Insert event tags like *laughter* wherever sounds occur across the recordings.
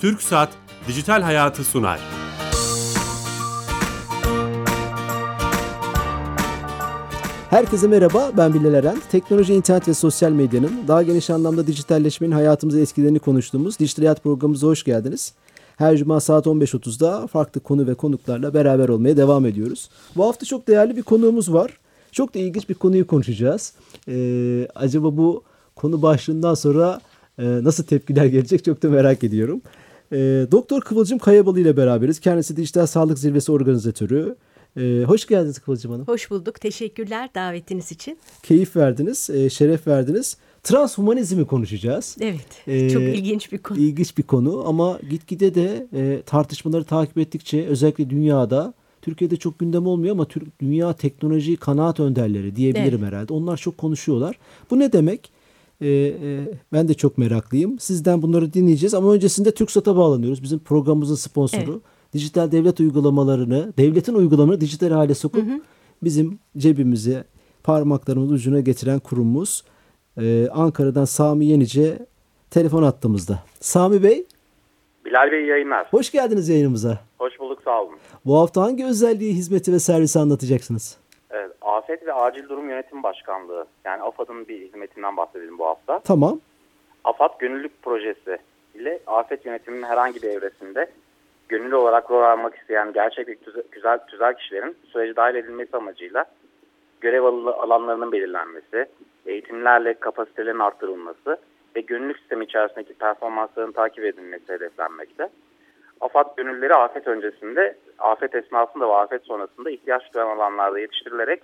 Türk Saat Dijital Hayatı sunar. Herkese merhaba, ben Bilal Eren. Teknoloji, internet ve sosyal medyanın daha geniş anlamda dijitalleşmenin hayatımıza etkilerini konuştuğumuz Dijital Hayat programımıza hoş geldiniz. Her cuma saat 15.30'da farklı konu ve konuklarla beraber olmaya devam ediyoruz. Bu hafta çok değerli bir konuğumuz var. Çok da ilginç bir konuyu konuşacağız. Ee, acaba bu konu başlığından sonra e, nasıl tepkiler gelecek çok da merak ediyorum. E, Doktor Kıvılcım Kayabalı ile beraberiz. Kendisi Dijital Sağlık Zirvesi organizatörü. E, hoş geldiniz Kıvılcım Hanım. Hoş bulduk. Teşekkürler davetiniz için. Keyif verdiniz, e, şeref verdiniz. Transhumanizmi konuşacağız. Evet, ee, çok ilginç bir konu. İlginç bir konu ama gitgide de e, tartışmaları takip ettikçe özellikle dünyada, Türkiye'de çok gündem olmuyor ama Türk dünya teknoloji kanaat önderleri diyebilirim evet. herhalde. Onlar çok konuşuyorlar. Bu ne demek? E, e, ben de çok meraklıyım. Sizden bunları dinleyeceğiz ama öncesinde TürkSat'a bağlanıyoruz. Bizim programımızın sponsoru. Evet. Dijital devlet uygulamalarını, devletin uygulamalarını dijital hale sokup hı hı. bizim cebimize parmaklarımızın ucuna getiren kurumumuz. Ee, Ankara'dan Sami Yenice telefon attığımızda. Sami Bey. Bilal Bey yayınlar. Hoş geldiniz yayınımıza. Hoş bulduk sağ olun. Bu hafta hangi özelliği, hizmeti ve servisi anlatacaksınız? Afet ve Acil Durum Yönetim Başkanlığı yani AFAD'ın bir hizmetinden bahsedelim bu hafta. Tamam. AFAD Gönüllülük Projesi ile afet yönetiminin herhangi bir evresinde gönüllü olarak rol almak isteyen gerçek bir güzel tüzel kişilerin süreci dahil edilmesi amacıyla görev alanlarının belirlenmesi, eğitimlerle kapasitelerin arttırılması ve gönüllülük sistemi içerisindeki performansların takip edilmesi hedeflenmekte. AFAD gönülleri afet öncesinde, afet esnasında ve afet sonrasında ihtiyaç duyan alanlarda yetiştirilerek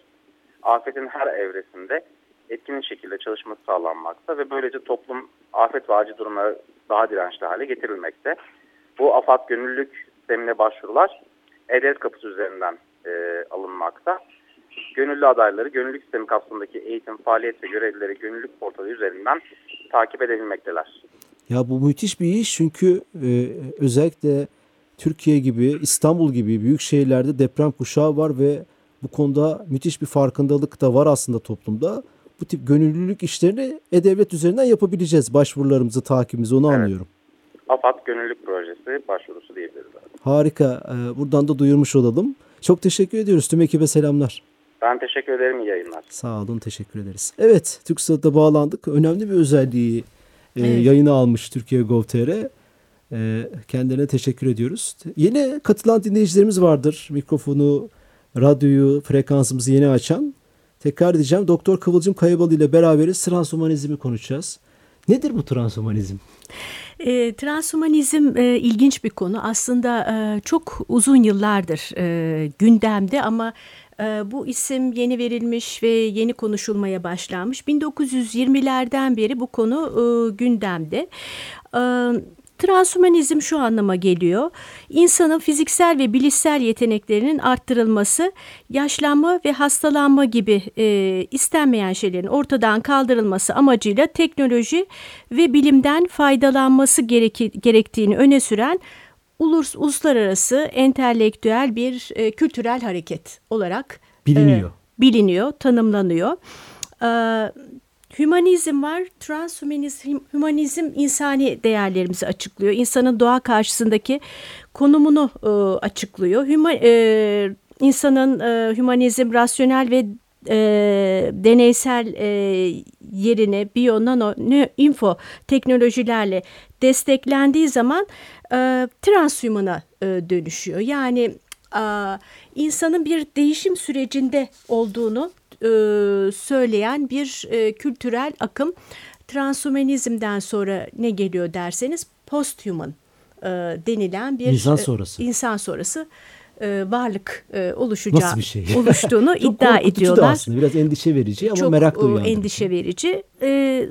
afetin her evresinde etkin şekilde çalışması sağlanmakta ve böylece toplum afet ve acil durumlara daha dirençli hale getirilmekte. Bu AFAD gönüllülük sistemine başvurular E-Devlet kapısı üzerinden e, alınmakta. Gönüllü adayları gönüllülük sistemi kapsamındaki eğitim, faaliyet ve görevlileri gönüllülük portalı üzerinden takip edebilmekteler. Ya bu müthiş bir iş çünkü e, özellikle Türkiye gibi, İstanbul gibi büyük şehirlerde deprem kuşağı var ve bu konuda müthiş bir farkındalık da var aslında toplumda. Bu tip gönüllülük işlerini E-Devlet üzerinden yapabileceğiz. Başvurularımızı, takibimizi onu evet. anlıyorum. AFAD Gönüllülük Projesi başvurusu diyebiliriz. Harika. Ee, buradan da duyurmuş olalım. Çok teşekkür ediyoruz. Tüm ekibe selamlar. Ben teşekkür ederim. İyi yayınlar. Sağ olun. Teşekkür ederiz. Evet. TürkSat'a bağlandık. Önemli bir özelliği e, evet. yayına almış Türkiye Gov.tr. E, kendilerine teşekkür ediyoruz. Yeni katılan dinleyicilerimiz vardır. Mikrofonu, radyoyu, frekansımızı yeni açan. Tekrar edeceğim. Doktor Kıvılcım Kayabalı ile beraberiz. Transhumanizmi konuşacağız. Nedir bu transhumanizm? E, transhumanizm e, ilginç bir konu. Aslında e, çok uzun yıllardır e, gündemde ama e, bu isim yeni verilmiş ve yeni konuşulmaya başlanmış. 1920'lerden beri bu konu e, gündemde. Transhumanizm şu anlama geliyor. İnsanın fiziksel ve bilişsel yeteneklerinin arttırılması, yaşlanma ve hastalanma gibi e, istenmeyen şeylerin ortadan kaldırılması amacıyla teknoloji ve bilimden faydalanması gereki, gerektiğini öne süren ulus, uluslararası entelektüel bir e, kültürel hareket olarak biliniyor. E, biliniyor, tanımlanıyor. E, Hümanizm var. Transhumanizm hümanizm insani değerlerimizi açıklıyor. İnsanın doğa karşısındaki konumunu e, açıklıyor. Hüma, e, insanın e, hümanizm rasyonel ve e, deneysel e, yerine biyo, nano, info teknolojilerle desteklendiği zaman e, transhumana e, dönüşüyor. Yani insanın bir değişim sürecinde olduğunu e, söyleyen bir e, kültürel akım. Transhumanizmden sonra ne geliyor derseniz posthuman e, denilen bir insan sonrası, insan sonrası varlık oluşacağı Nasıl bir şey? oluştuğunu *laughs* iddia ediyorlar. Da aslında biraz endişe verici ama Çok, merak da uyandırıcı. endişe verici.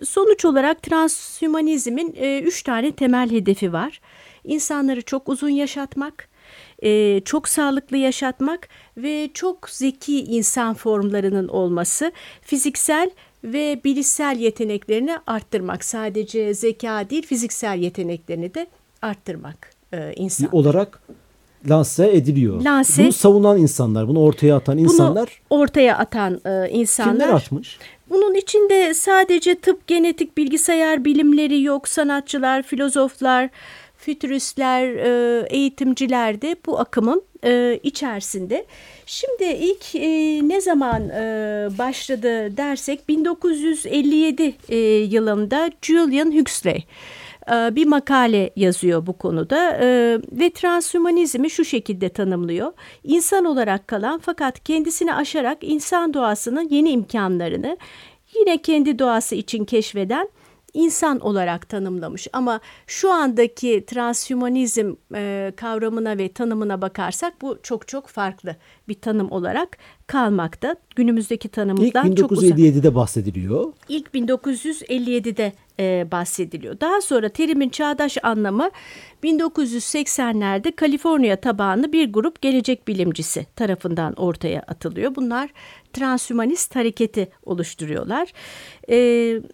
Sonuç olarak transhumanizmin üç tane temel hedefi var. İnsanları çok uzun yaşatmak, e, çok sağlıklı yaşatmak ve çok zeki insan formlarının olması, fiziksel ve bilişsel yeteneklerini arttırmak. Sadece zeka değil fiziksel yeteneklerini de arttırmak e, insan. Olarak lanse ediliyor. Lanse, bunu savunan insanlar, bunu ortaya atan insanlar. Bunu ortaya atan e, insanlar. Kimler atmış? Bunun içinde sadece tıp, genetik, bilgisayar bilimleri yok, sanatçılar, filozoflar, fütüristler, e, eğitimciler de bu akımın e, içerisinde. Şimdi ilk e, ne zaman başladı dersek 1957 e, yılında Julian Huxley bir makale yazıyor bu konuda ve transhumanizmi şu şekilde tanımlıyor. İnsan olarak kalan fakat kendisini aşarak insan doğasının yeni imkanlarını yine kendi doğası için keşfeden insan olarak tanımlamış. Ama şu andaki transhumanizm e, kavramına ve tanımına bakarsak bu çok çok farklı bir tanım olarak kalmakta. Günümüzdeki tanımından İlk çok uzak. 1957'de bahsediliyor. İlk 1957'de e, bahsediliyor. Daha sonra terimin çağdaş anlamı 1980'lerde Kaliforniya tabanlı bir grup gelecek bilimcisi tarafından ortaya atılıyor. Bunlar transhümanist hareketi oluşturuyorlar. E,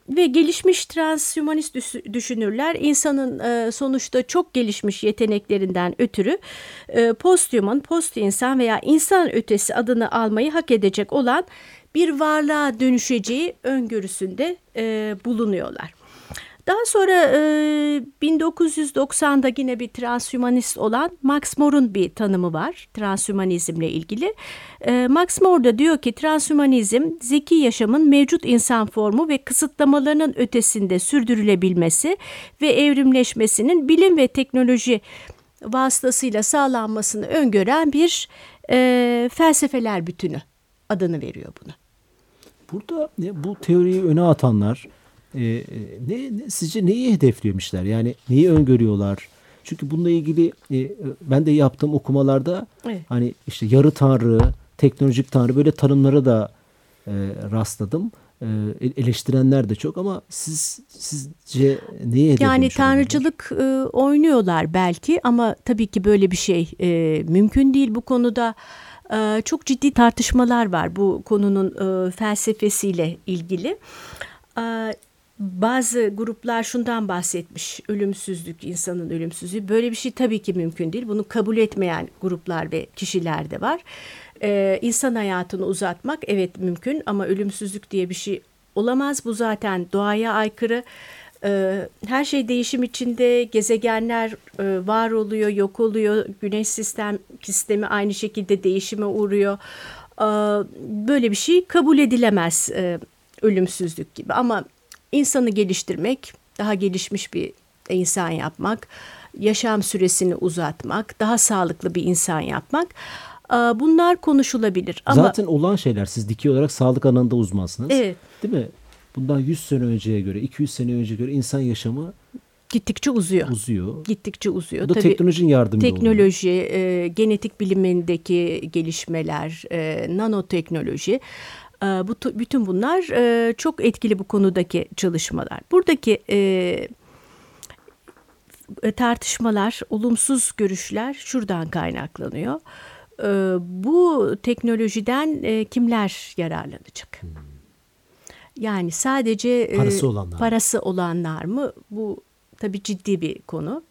ve gelişmiş transhümanist düş- düşünürler insanın e, sonuçta çok gelişmiş yeteneklerinden ötürü e, posthuman, post insan veya insan ötesi adını almayı hak edecek olan bir varlığa dönüşeceği öngörüsünde e, bulunuyorlar. Daha sonra e, 1990'da yine bir transhümanist olan Max More'un bir tanımı var transhümanizmle ilgili. E, Max More da diyor ki transhümanizm zeki yaşamın mevcut insan formu ve kısıtlamalarının ötesinde sürdürülebilmesi ve evrimleşmesinin bilim ve teknoloji vasıtasıyla sağlanmasını öngören bir e, felsefeler bütünü adını veriyor buna. Burada bu teoriyi öne atanlar e, ne, ne sizce neyi hedeflemişler? Yani neyi öngörüyorlar? Çünkü bununla ilgili e, ben de yaptığım okumalarda Evet. hani işte yarı tanrı, teknolojik tanrı böyle tanımlara da e, rastladım. E, eleştirenler de çok ama siz sizce neyi hedeflemiş Yani tanrıcılık e, oynuyorlar belki ama tabii ki böyle bir şey e, mümkün değil bu konuda. E, çok ciddi tartışmalar var bu konunun e, felsefesiyle ilgili. E, bazı gruplar şundan bahsetmiş ölümsüzlük insanın ölümsüzlüğü böyle bir şey tabii ki mümkün değil bunu kabul etmeyen gruplar ve kişiler de var ee, insan hayatını uzatmak evet mümkün ama ölümsüzlük diye bir şey olamaz. Bu zaten doğaya aykırı. Ee, her şey değişim içinde gezegenler e, var oluyor yok oluyor. Güneş sistem sistemi aynı şekilde değişime uğruyor. Ee, böyle bir şey kabul edilemez e, ölümsüzlük gibi. Ama insanı geliştirmek, daha gelişmiş bir insan yapmak, yaşam süresini uzatmak, daha sağlıklı bir insan yapmak bunlar konuşulabilir. Ama Zaten olan şeyler siz dikey olarak sağlık alanında uzmansınız. Evet. Değil mi? Bundan 100 sene önceye göre, 200 sene önceye göre insan yaşamı gittikçe uzuyor. uzuyor. Gittikçe uzuyor. Bu da teknolojinin yardımıyla oluyor. Teknoloji, e, genetik bilimindeki gelişmeler, e, nanoteknoloji, e, bu, bütün bunlar e, çok etkili bu konudaki çalışmalar. Buradaki e, tartışmalar, olumsuz görüşler şuradan kaynaklanıyor. E, bu teknolojiden e, kimler yararlanacak? Yani sadece e, Parası olanlar. parası olanlar mı? Bu tabii ciddi bir konu.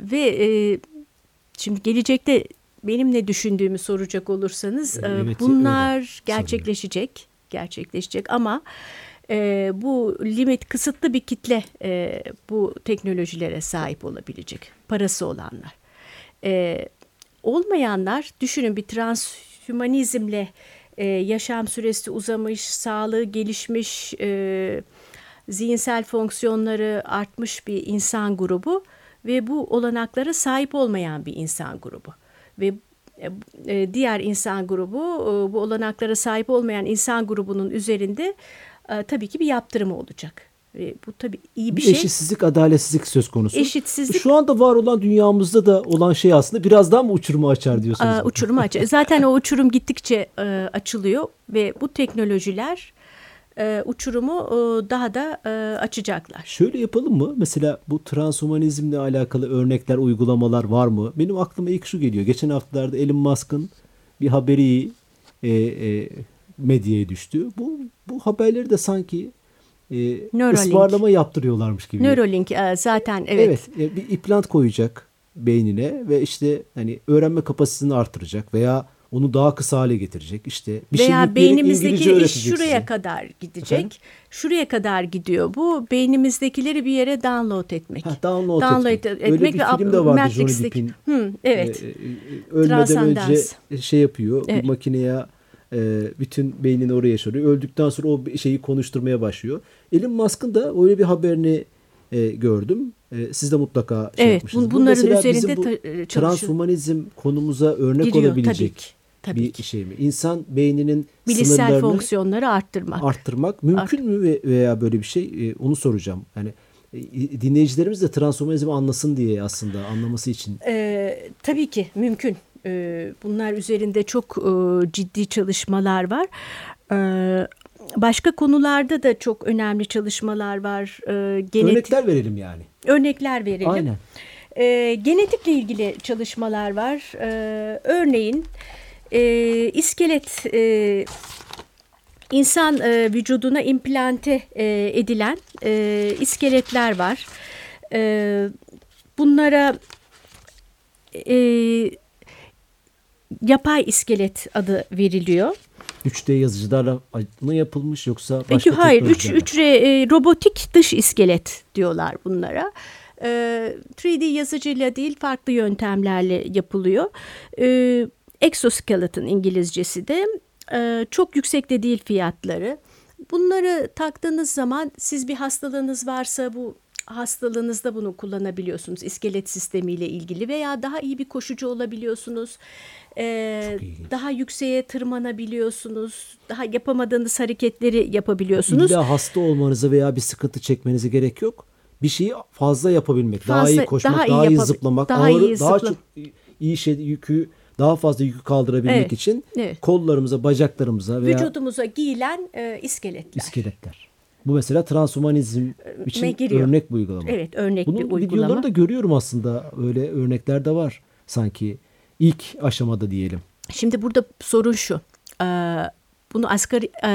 Ve şimdi gelecekte benim ne düşündüğümü soracak olursanız Evet, bunlar öyle gerçekleşecek. Gerçekleşecek ama e, bu limit kısıtlı bir kitle e, bu teknolojilere sahip olabilecek. Parası olanlar. E, olmayanlar düşünün bir transhümanizmle e, yaşam süresi uzamış, sağlığı gelişmiş, e, zihinsel fonksiyonları artmış bir insan grubu ve bu olanaklara sahip olmayan bir insan grubu ve e, diğer insan grubu e, bu olanaklara sahip olmayan insan grubunun üzerinde e, tabii ki bir yaptırımı olacak. Bu tabii iyi bir, bir şey. eşitsizlik, adaletsizlik söz konusu. Eşitsizlik- Şu anda var olan dünyamızda da olan şey aslında biraz daha mı uçurumu açar diyorsunuz? Aa, uçurumu aç. Zaten o uçurum gittikçe e, açılıyor ve bu teknolojiler e, uçurumu e, daha da e, açacaklar. Şöyle yapalım mı? Mesela bu transhumanizmle alakalı örnekler, uygulamalar var mı? Benim aklıma ilk şu geliyor. Geçen haftalarda Elon Musk'ın bir haberi e, e, medyaya düştü. Bu bu haberleri de sanki e, ısmarlama yaptırıyorlarmış gibi. Neuralink e, zaten evet. Evet, e, bir implant koyacak beynine ve işte hani öğrenme kapasitesini artıracak veya onu daha kısa hale getirecek. İşte bir Veya şey beynimizdeki iş şuraya size. kadar gidecek. Efendim? Şuraya kadar gidiyor bu. Beynimizdekileri bir yere download etmek. Ha, download etmek. Öyle bir ve film de vardı Johnny Matrix'teki- Depp'in. Hı, evet. Ee, e, ölmeden Transcendence. önce şey yapıyor. Evet. Bir makineye e, bütün beynini oraya yaşarıyor. Öldükten sonra o şeyi konuşturmaya başlıyor. Elon Musk'ın da öyle bir haberini e, gördüm. E, siz de mutlaka şey Evet, yapmışsınız. bu- bunların mesela üzerinde bizim bu e, çalışıyor. transhumanizm konumuza örnek Giriyor, olabilecek tabii ki, tabii bir ki. şey mi? İnsan beyninin Bilişsel sınırlarını fonksiyonları arttırmak. arttırmak mümkün mü ve- veya böyle bir şey E, onu soracağım. Yani dinleyicilerimiz de transhumanizmi anlasın diye aslında anlaması için. Ee, tabii ki mümkün. Ee, bunlar üzerinde çok e, ciddi çalışmalar var. Ee, başka konularda da çok önemli çalışmalar var. Ee, genetik Örnekler verelim yani. örnekler verelim. Aynen. Ee, genetikle ilgili çalışmalar var. Ee, örneğin e, iskelet e, insan e, vücuduna implante e, edilen e, iskeletler var. E, bunlara e, yapay iskelet adı veriliyor. 3D yazıcılarla mı yapılmış yoksa başka Peki hayır 3 teknolojilerle? 3 e, robotik dış iskelet diyorlar bunlara. E, 3D yazıcıyla değil farklı yöntemlerle yapılıyor. E, exoskeleton İngilizcesi de e, çok yüksek de değil fiyatları. Bunları taktığınız zaman siz bir hastalığınız varsa bu hastalığınızda bunu kullanabiliyorsunuz iskelet sistemiyle ilgili veya daha iyi bir koşucu olabiliyorsunuz. E, ilginç. daha yükseğe tırmanabiliyorsunuz. Daha yapamadığınız hareketleri yapabiliyorsunuz. İlla hasta olmanıza veya bir sıkıntı çekmenize gerek yok. Bir şeyi fazla yapabilmek, daha Fazla- iyi koşmak, daha daha iyi iyi, yapabil- zıplamak, daha ağır, iyi daha zıpla- çok iyi şey yükü, daha fazla yükü kaldırabilmek Evet, için evet. kollarımıza, bacaklarımıza veya Vücudumuza giyilen e, iskeletler. iskeletler. Bu mesela transhumanizm için giriyor. örnek bir uygulama. Evet, örnek Bunun bir uygulama. videolarını da görüyorum aslında. Öyle örnekler de var sanki ilk aşamada diyelim. Şimdi burada sorun şu. e, bunu asgari, e,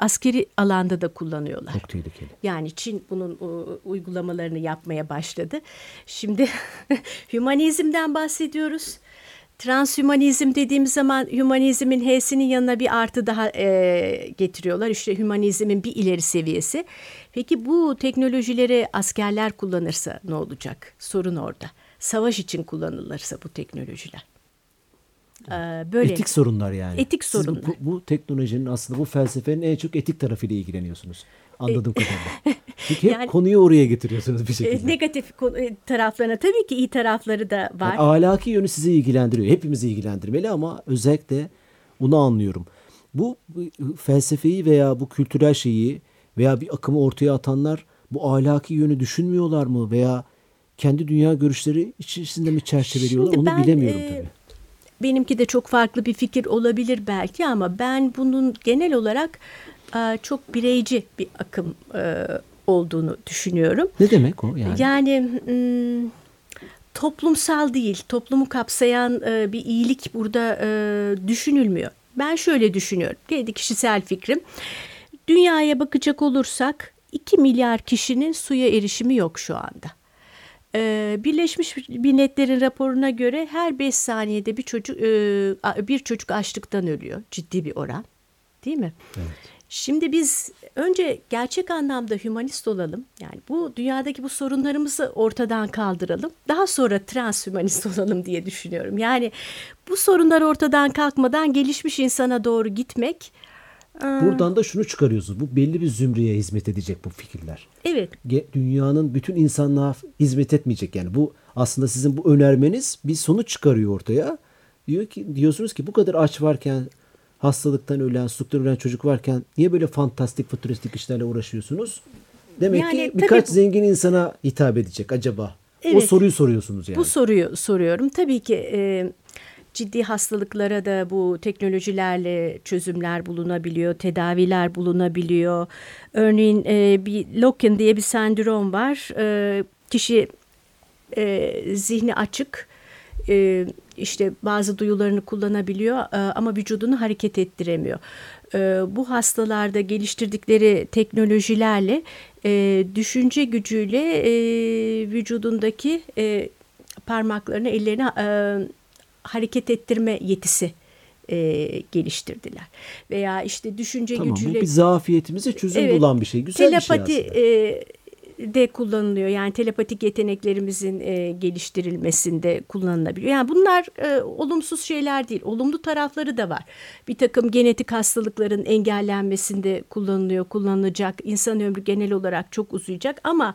askeri alanda da kullanıyorlar. Çok tehlikeli. Yani Çin bunun uygulamalarını yapmaya başladı. Şimdi *laughs* hümanizmden bahsediyoruz. Transhümanizm dediğimiz zaman hümanizmin H'sinin yanına bir artı daha e, getiriyorlar. İşte hümanizmin bir ileri seviyesi. Peki bu teknolojileri askerler kullanırsa ne olacak? Sorun orada. Savaş için kullanılırsa bu teknolojiler. Ee, böyle Etik sorunlar yani. Etik Siz bu- sorunlar. Bu, bu teknolojinin aslında bu felsefenin en çok etik tarafıyla ilgileniyorsunuz. Anladığım kadarıyla. *laughs* Çünkü hep Yani- konuyu oraya getiriyorsunuz bir e, şekilde. negatif ko- e, taraflarına tabii ki iyi tarafları da var. Yani ahlaki yönü sizi ilgilendiriyor. Hepimizi ilgilendirmeli ama özellikle bunu anlıyorum. Bu, bu felsefeyi veya bu kültürel şeyi veya bir akımı ortaya atanlar bu ahlaki yönü düşünmüyorlar mı veya kendi dünya görüşleri içerisinde mi çerçeveliyorlar Şimdi onu ben, bilemiyorum e, tabii. Benimki de çok farklı bir fikir olabilir belki ama ben bunun genel olarak e, çok bireyci bir akım e, olduğunu düşünüyorum. Ne demek o yani? Yani toplumsal değil, toplumu kapsayan e, bir iyilik burada e, düşünülmüyor. Ben şöyle düşünüyorum, kendi kişisel fikrim. Dünyaya bakacak olursak 2 milyar kişinin suya erişimi yok şu anda. Ee, Birleşmiş Milletler'in raporuna göre her 5 saniyede bir çocuk e, bir çocuk açlıktan ölüyor. Ciddi bir oran. Değil mi? Şimdi biz önce gerçek anlamda hümanist olalım. Yani bu dünyadaki bu sorunlarımızı ortadan kaldıralım. Daha sonra transhümanist *laughs* olalım diye düşünüyorum. Yani bu sorunlar ortadan kalkmadan gelişmiş insana doğru gitmek e, Buradan da şunu çıkarıyorsunuz. Bu belli bir zümreye hizmet edecek bu fikirler. evet Dünyanın bütün insanlığa hizmet etmeyecek yani. Bu aslında sizin bu önermeniz bir sonuç çıkarıyor ortaya. Diyor ki diyorsunuz ki bu kadar aç varken hastalıktan ölen, susuzluktan ölen çocuk varken niye böyle fantastik fütüristik işlerle uğraşıyorsunuz? Demek Yani ki tabii birkaç bu- zengin insana hitap edecek acaba. O Evet. soruyu soruyorsunuz yani. Bu soruyu soruyorum. Tabii ki e, ciddi hastalıklara da bu teknolojilerle çözümler bulunabiliyor, tedaviler bulunabiliyor. Örneğin e, bir Loken diye bir sendrom var. E, kişi e, zihni açık, e, işte bazı duyularını kullanabiliyor e, ama vücudunu hareket ettiremiyor. E, bu hastalarda geliştirdikleri teknolojilerle e, düşünce gücüyle e, vücudundaki e, parmaklarını, ellerini e, hareket ettirme yetisi e, geliştirdiler. Veya işte düşünce tamam, gücüyle... Bu bir zafiyetimize çözüm evet, bulan bir şey. Güzel telepati, bir şey aslında. E, de kullanılıyor. Yani telepatik yeteneklerimizin e, geliştirilmesinde kullanılabiliyor. Yani bunlar e, olumsuz şeyler değil. Olumlu tarafları da var. Bir takım genetik hastalıkların engellenmesinde kullanılıyor, kullanılacak. İnsan ömrü genel olarak çok uzayacak ama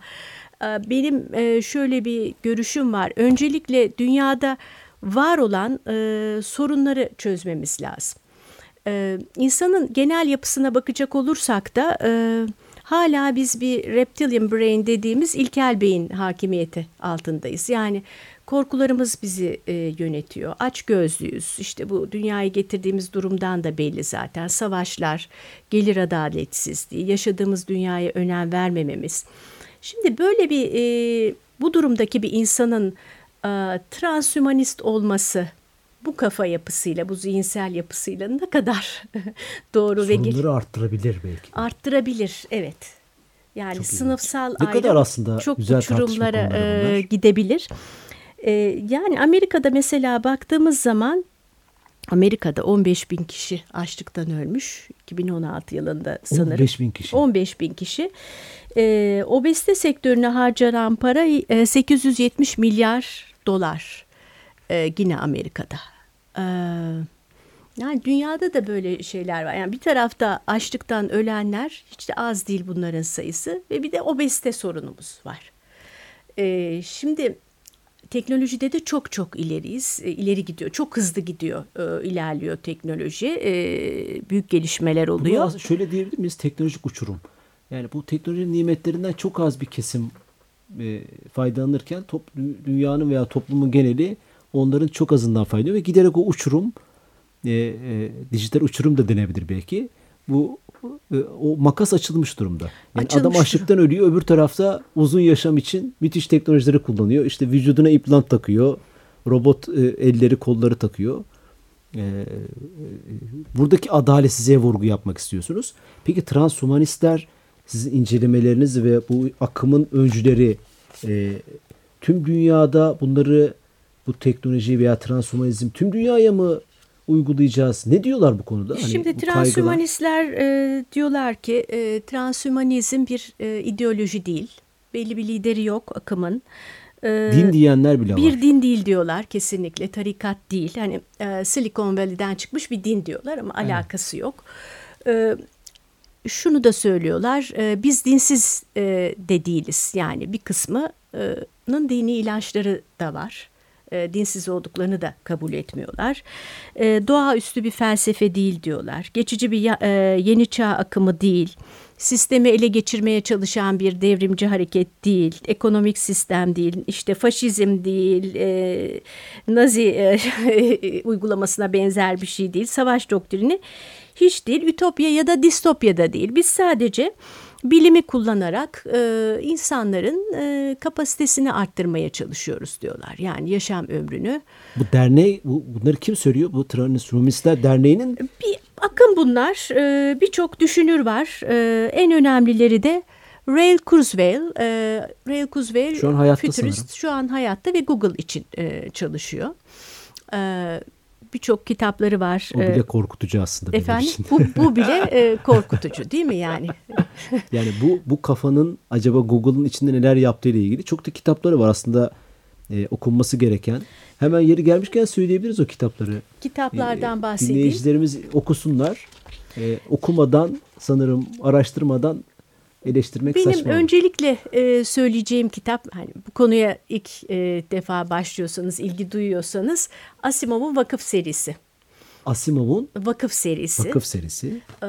e, benim e, şöyle bir görüşüm var. Öncelikle dünyada var olan e, sorunları çözmemiz lazım. E, insanın genel yapısına bakacak olursak da... E, hala biz bir reptilian brain dediğimiz ilkel beyin hakimiyeti altındayız. Yani korkularımız bizi e, yönetiyor. Aç gözlüyüz. İşte bu dünyayı getirdiğimiz durumdan da belli zaten. Savaşlar, gelir adaletsizliği, yaşadığımız dünyaya önem vermememiz. Şimdi böyle bir e, bu durumdaki bir insanın e, transhümanist olması bu kafa yapısıyla, bu zihinsel yapısıyla ne kadar *laughs* doğru Sorunları ve Sorunları arttırabilir belki. Arttırabilir, evet. Yani çok sınıfsal ne ayrım kadar aslında çok güzel uçurumlara e, gidebilir. E, yani Amerika'da mesela baktığımız zaman Amerika'da 15 bin kişi açlıktan ölmüş 2016 yılında sanırım. 15 bin kişi. 15 bin kişi. E, obezite sektörüne harcanan para e, 870 milyar dolar e, yine Amerika'da. Yani dünyada da böyle şeyler var. Yani bir tarafta açlıktan ölenler hiç de az değil bunların sayısı ve bir de obezite sorunumuz var. Ee, şimdi teknolojide de çok çok ileriyiz. E, ileri gidiyor. Çok hızlı gidiyor, e, ilerliyor teknoloji. E, büyük gelişmeler oluyor. Bunu şöyle diyebilir miyiz? Teknolojik uçurum. Yani bu teknolojinin nimetlerinden çok az bir kesim e, faydalanırken top, dünyanın veya toplumun geneli onların çok azından faydalanıyor ve giderek o uçurum e, e, dijital uçurum da denebilir belki. Bu e, o makas açılmış durumda. Yani Açılmış adam açlıktan ölüyor. Öbür tarafta uzun yaşam için müthiş teknolojileri kullanıyor. İşte vücuduna implant takıyor. Robot e, elleri kolları takıyor. E, e, buradaki adaletsizliğe vurgu yapmak istiyorsunuz. Peki transhumanistler sizin incelemeleriniz ve bu akımın öncüleri e, tüm dünyada bunları bu teknoloji veya transhumanizm tüm dünyaya mı uygulayacağız? Ne diyorlar bu konuda? Hani Şimdi bu transhümanistler e, diyorlar ki e, transhümanizm bir e, ideoloji değil. Belli bir lideri yok akımın. E, din diyenler bile bir var. Bir din değil diyorlar kesinlikle. Tarikat değil. Hani e, Silicon Valley'den çıkmış bir din diyorlar ama evet. alakası yok. E, şunu da söylüyorlar. E, biz dinsiz e, de değiliz. Yani bir kısmının dini ilaçları da var e, dinsiz olduklarını da kabul etmiyorlar. E, doğaüstü bir felsefe değil diyorlar. Geçici bir e, yeni çağ akımı değil. Sistemi ele geçirmeye çalışan bir devrimci hareket değil. Ekonomik sistem değil. işte faşizm değil. E, Nazi e, *laughs* uygulamasına benzer bir şey değil. Savaş doktrini hiç değil. Ütopya ya da distopya da değil. Biz sadece bilimi kullanarak e, insanların e, kapasitesini arttırmaya çalışıyoruz diyorlar. Yani yaşam ömrünü. Bu derneği, bu, bunları kim söylüyor? Bu Transhumanistler Derneği'nin? Bir akım bunlar. E, Birçok düşünür var. E, en önemlileri de Ray Kurzweil. E, Ray Kurzweil şu an hayatta fütürist, sanırım. Şu an hayatta ve Google için e, çalışıyor. E, birçok kitapları var. O bile korkutucu aslında. Efendim bu, bu *laughs* bile e, korkutucu değil mi yani? *laughs* yani bu bu kafanın acaba Google'ın içinde neler yaptığı ile ilgili çok da kitapları var aslında e, okunması gereken. Hemen yeri gelmişken söyleyebiliriz o kitapları. Kitaplardan e, bahsedeyim. Dinleyicilerimiz okusunlar. E, okumadan sanırım araştırmadan eleştirmek Benim saçma. Benim öncelikle e, söyleyeceğim kitap hani bu konuya ilk e, defa başlıyorsanız, ilgi duyuyorsanız Asimov'un Vakıf serisi. Asimov'un Vakıf serisi. Vakıf serisi. E,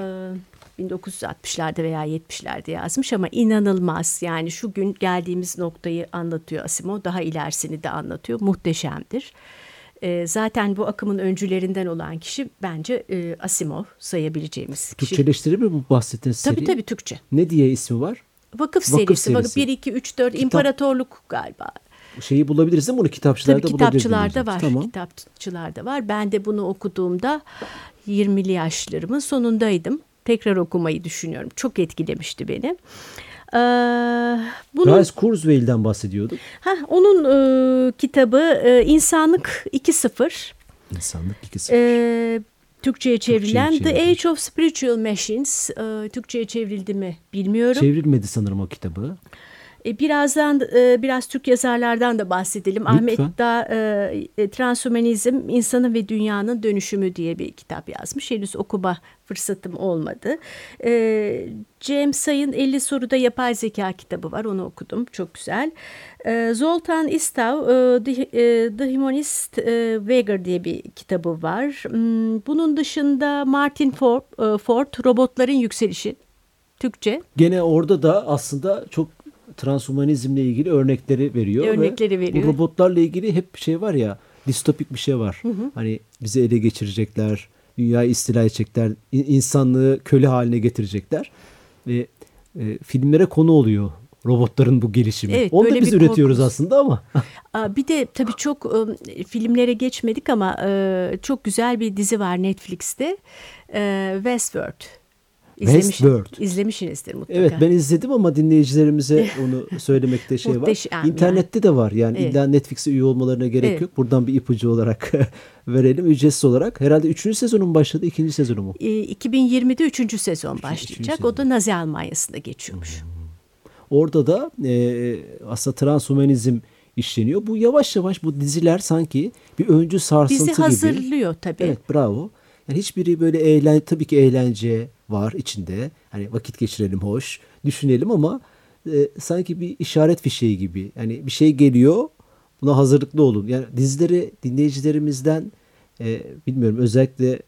1960'larda veya 70'lerde yazmış ama inanılmaz. Yani şu gün geldiğimiz noktayı anlatıyor Asimov. Daha ilerisini de anlatıyor. Muhteşemdir. E, zaten bu akımın öncülerinden olan kişi bence e, Asimov sayabileceğimiz kişi. Türkçeleştirir mi bu bahsettiğiniz seri? Tabii tabii Türkçe. Ne diye ismi var? Vakıf, Vakıf serisi. serisi. 1, 2, 3, 4 Kitap, İmparatorluk galiba. Şeyi bulabiliriz değil mi? Bunu kitapçılarda Tabii kitapçılarda var. Tamam. Kitapçılarda var. Ben de bunu okuduğumda 20'li yaşlarımın sonundaydım. Tekrar okumayı düşünüyorum. Çok etkilemişti beni. Ee, bunun, Rise Kurzweil'den bahsediyorduk. Heh, onun e, kitabı e, İnsanlık 2.0. İnsanlık 2.0. E, Türkçe'ye çevrilen Türkçe'ye The. Age of Spiritual Machines. E, Türkçe'ye çevrildi mi bilmiyorum. Çevrilmedi sanırım o kitabı. E, Birazdan e, biraz Türk yazarlardan da bahsedelim. Ahmet Lütfen. da e, e, Transhumanizm, İnsanın ve Dünyanın Dönüşümü diye bir kitap yazmış. Henüz okuma fırsatım olmadı. E, James Say'ın 50 soruda yapay zeka kitabı var. Onu okudum. Çok güzel. E, Zoltan Istav, e, The, Humanist e, Wager diye bir kitabı var. Hmm, Bunun dışında Martin Ford, e, Ford Robotların Yükselişi. Türkçe. Gene orada da aslında çok transhumanizmle ilgili örnekleri veriyor. ve Örnekleri veriyor. Bu robotlarla ilgili hep şey var ya distopik bir şey var. Hani bizi ele geçirecekler, dünyayı istila edecekler, in- insanlığı köle haline getirecekler. Ve e, filmlere konu oluyor robotların bu gelişimi. Evet, Onu da biz bir üretiyoruz korkumuz. aslında ama. Bir de tabii çok e, filmlere geçmedik ama e, çok güzel bir dizi var Netflix'te. E, Westworld. İzlemiş, Westworld. İzlemişsinizdir mutlaka. Evet ben izledim ama dinleyicilerimize *laughs* onu söylemekte şey var. İnternette de var yani Evet. illa Netflix'e üye olmalarına gerek Evet. yok. Buradan bir ipucu olarak *laughs* verelim ücretsiz olarak. Herhalde 3. sezonun başladı ikinci sezonu mu? E, 2020'de 3. sezon üçüncü başlayacak. O da Nazi Almanya'sında geçiyormuş. Orada da e, aslında transhumanizm işleniyor. Bu yavaş yavaş bu diziler sanki bir öncü sarsıntı Bizi gibi. hazırlıyor tabii. Evet bravo. Yani hiçbiri böyle eğlen tabii ki eğlence var içinde. Hani vakit geçirelim hoş, düşünelim ama e, sanki bir işaret fişeği gibi. Yani bir şey geliyor. Buna hazırlıklı olun. Yani dizileri dinleyicilerimizden e, bilmiyorum özellikle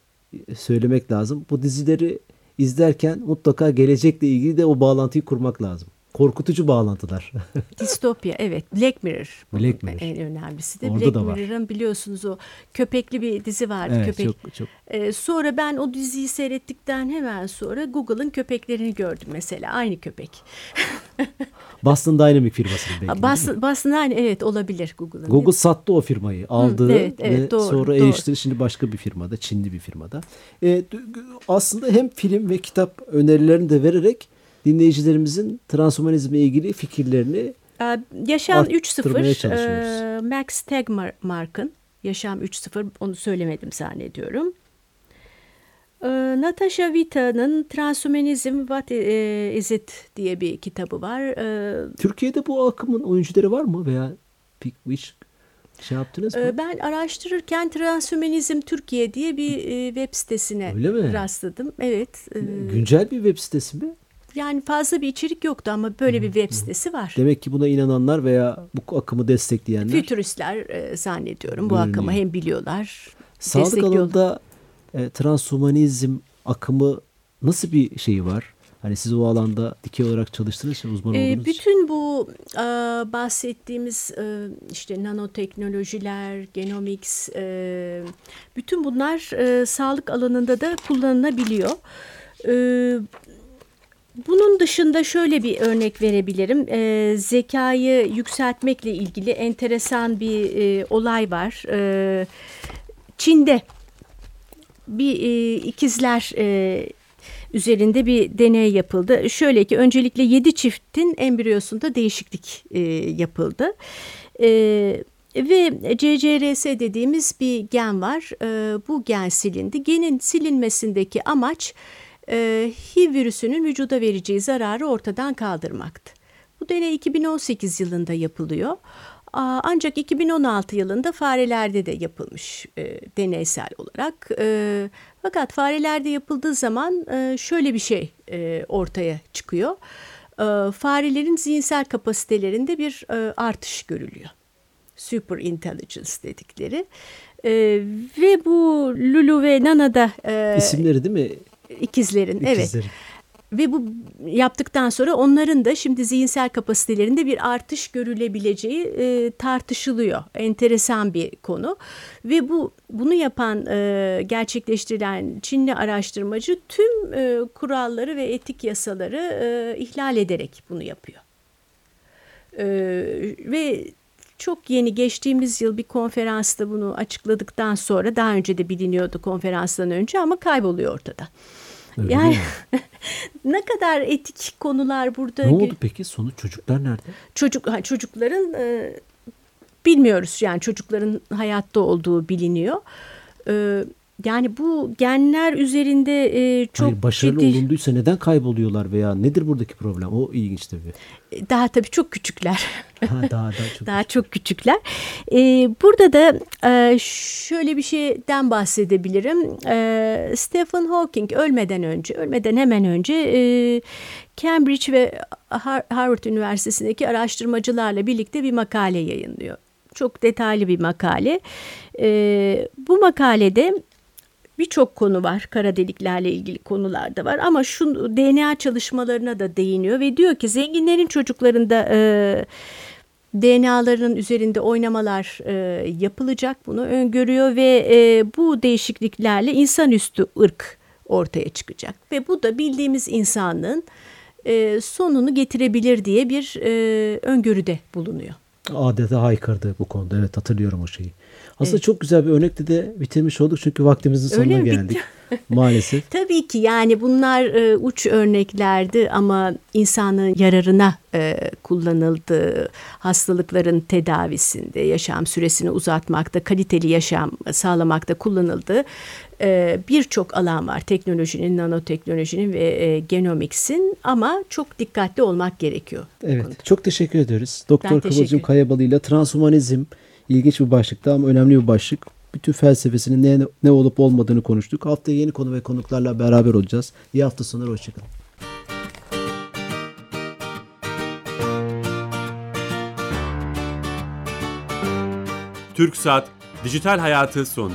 söylemek lazım. Bu dizileri izlerken mutlaka gelecekle ilgili de o bağlantıyı kurmak lazım. Korkutucu bağlantılar. *laughs* Distopya evet. Black Mirror. Black Mirror. En önemlisi de. Orada Black. Mirror'ın biliyorsunuz o köpekli bir dizi vardı. evet Köpek. çok çok Ee, sonra ben o diziyi seyrettikten hemen sonra Google'ın köpeklerini gördüm mesela. Aynı köpek. *laughs* Boston Dynamic firmasının belki. Bas, basın aynı evet olabilir Google'ın. Google sattı o firmayı. Aldı evet, evet, ve doğru, sonra doğru. eriştirdi. Şimdi başka bir firmada. Çinli bir firmada. E, d- aslında hem film ve kitap önerilerini de vererek dinleyicilerimizin transhumanizmle ilgili fikirlerini Ee, Yaşam arttırmaya 3.0 çalışıyoruz. e, Max Tegmark'ın Yaşam 3.0 onu söylemedim zannediyorum. Ee, Natasha Vita'nın Transhumanizm What e, Is It diye bir kitabı var. Ee, Türkiye'de bu akımın oyuncuları var mı veya hiç şey yaptınız mı? e, ben araştırırken Transhumanizm Türkiye diye bir e, web sitesine rastladım. Evet. e, Güncel bir web sitesi mi? Yani fazla bir içerik yoktu ama böyle bir web sitesi var. Demek ki buna inananlar veya bu akımı destekleyenler Fütüristler e, zannediyorum bu Görünüyor. akımı hem biliyorlar. sağlık alanında e, transhumanizm akımı nasıl bir şeyi var? Hani siz o alanda dikey olarak çalıştığınız için uzman Ee, olduğunuz için. bütün bu e, bahsettiğimiz e, işte nanoteknolojiler, genomics, e, bütün bunlar e, sağlık alanında da kullanılabiliyor. E, bunun dışında şöyle bir örnek verebilirim. E, zekayı yükseltmekle ilgili enteresan bir e, olay var. E, Çin'de bir e, ikizler e, üzerinde bir deney yapıldı. Şöyle ki öncelikle 7 çiftin embriyosunda değişiklik e, yapıldı. E, ve CCRS dediğimiz bir gen var. E, bu gen silindi. Genin silinmesindeki amaç HIV virüsünün vücuda vereceği zararı ortadan kaldırmaktı. Bu deney 2018 yılında yapılıyor. Ancak 2016 yılında farelerde de yapılmış e, deneysel olarak. E, fakat farelerde yapıldığı zaman e, şöyle bir şey e, ortaya çıkıyor. E, farelerin zihinsel kapasitelerinde bir e, artış görülüyor. Super intelligence dedikleri. E, ve bu Lulu ve Nana'da e, İsimleri değil mi? İkizlerin, evet. İkizleri. Ve bu yaptıktan sonra onların da şimdi zihinsel kapasitelerinde bir artış görülebileceği e, tartışılıyor. Enteresan bir konu. Ve bu bunu yapan, e, gerçekleştirilen Çinli araştırmacı tüm e, kuralları ve etik yasaları e, ihlal ederek bunu yapıyor. E, ve çok yeni geçtiğimiz yıl bir konferansta bunu açıkladıktan sonra daha önce de biliniyordu konferanstan önce ama kayboluyor ortada. Öyle yani *laughs* ne kadar etik konular burada Ne oldu peki? Sonuç çocuklar nerede? çocuk ha, çocukların e, bilmiyoruz yani çocukların hayatta olduğu biliniyor. E, yani bu genler üzerinde e, çok Hayır, başarılı ciddi, olunduysa neden kayboluyorlar veya nedir buradaki problem? O ilginç tabii. daha tabii çok küçükler. *laughs* Ha, daha daha çok. Daha çok küçükler. Ee, burada da e, şöyle bir şeyden bahsedebilirim. E, Stephen Hawking ölmeden önce, ölmeden hemen önce e, Cambridge ve Har- Harvard Üniversitesi'ndeki araştırmacılarla birlikte bir makale yayınlıyor. Çok detaylı bir makale. E, bu makalede birçok konu var. Kara deliklerle ilgili konular da var ama şu DNA çalışmalarına da değiniyor ve diyor ki zenginlerin çocuklarında e, DNA'ların üzerinde oynamalar e, yapılacak bunu öngörüyor ve e, bu değişikliklerle insanüstü ırk ortaya çıkacak ve bu da bildiğimiz insanlığın e, sonunu getirebilir diye bir e, öngörüde bulunuyor. Adete haykırdı bu konuda. Evet hatırlıyorum o şeyi. Aslında çok güzel bir örnekle de bitirmiş olduk çünkü vaktimizin sonuna geldik. *laughs* Maalesef. *laughs* Tabii ki yani bunlar e, uç örneklerdi ama insanın yararına e, kullanıldığı hastalıkların tedavisinde, yaşam süresini uzatmakta, kaliteli yaşam sağlamakta kullanıldığı e, birçok alan var. Teknolojinin, nanoteknolojinin ve e, genomiksin ama çok dikkatli olmak gerekiyor. Evet. konuda. Çok teşekkür ederiz. Doktor Kıvılcım Kayabalı ile transhumanizm ilginç bir başlıktı ama önemli bir başlık. Bütün felsefesinin ne, ne olup olmadığını konuştuk. Haftaya yeni konu ve konuklarla beraber olacağız. İyi hafta sonları. Hoşçakalın. TürkSat Dijital Hayatı sondu.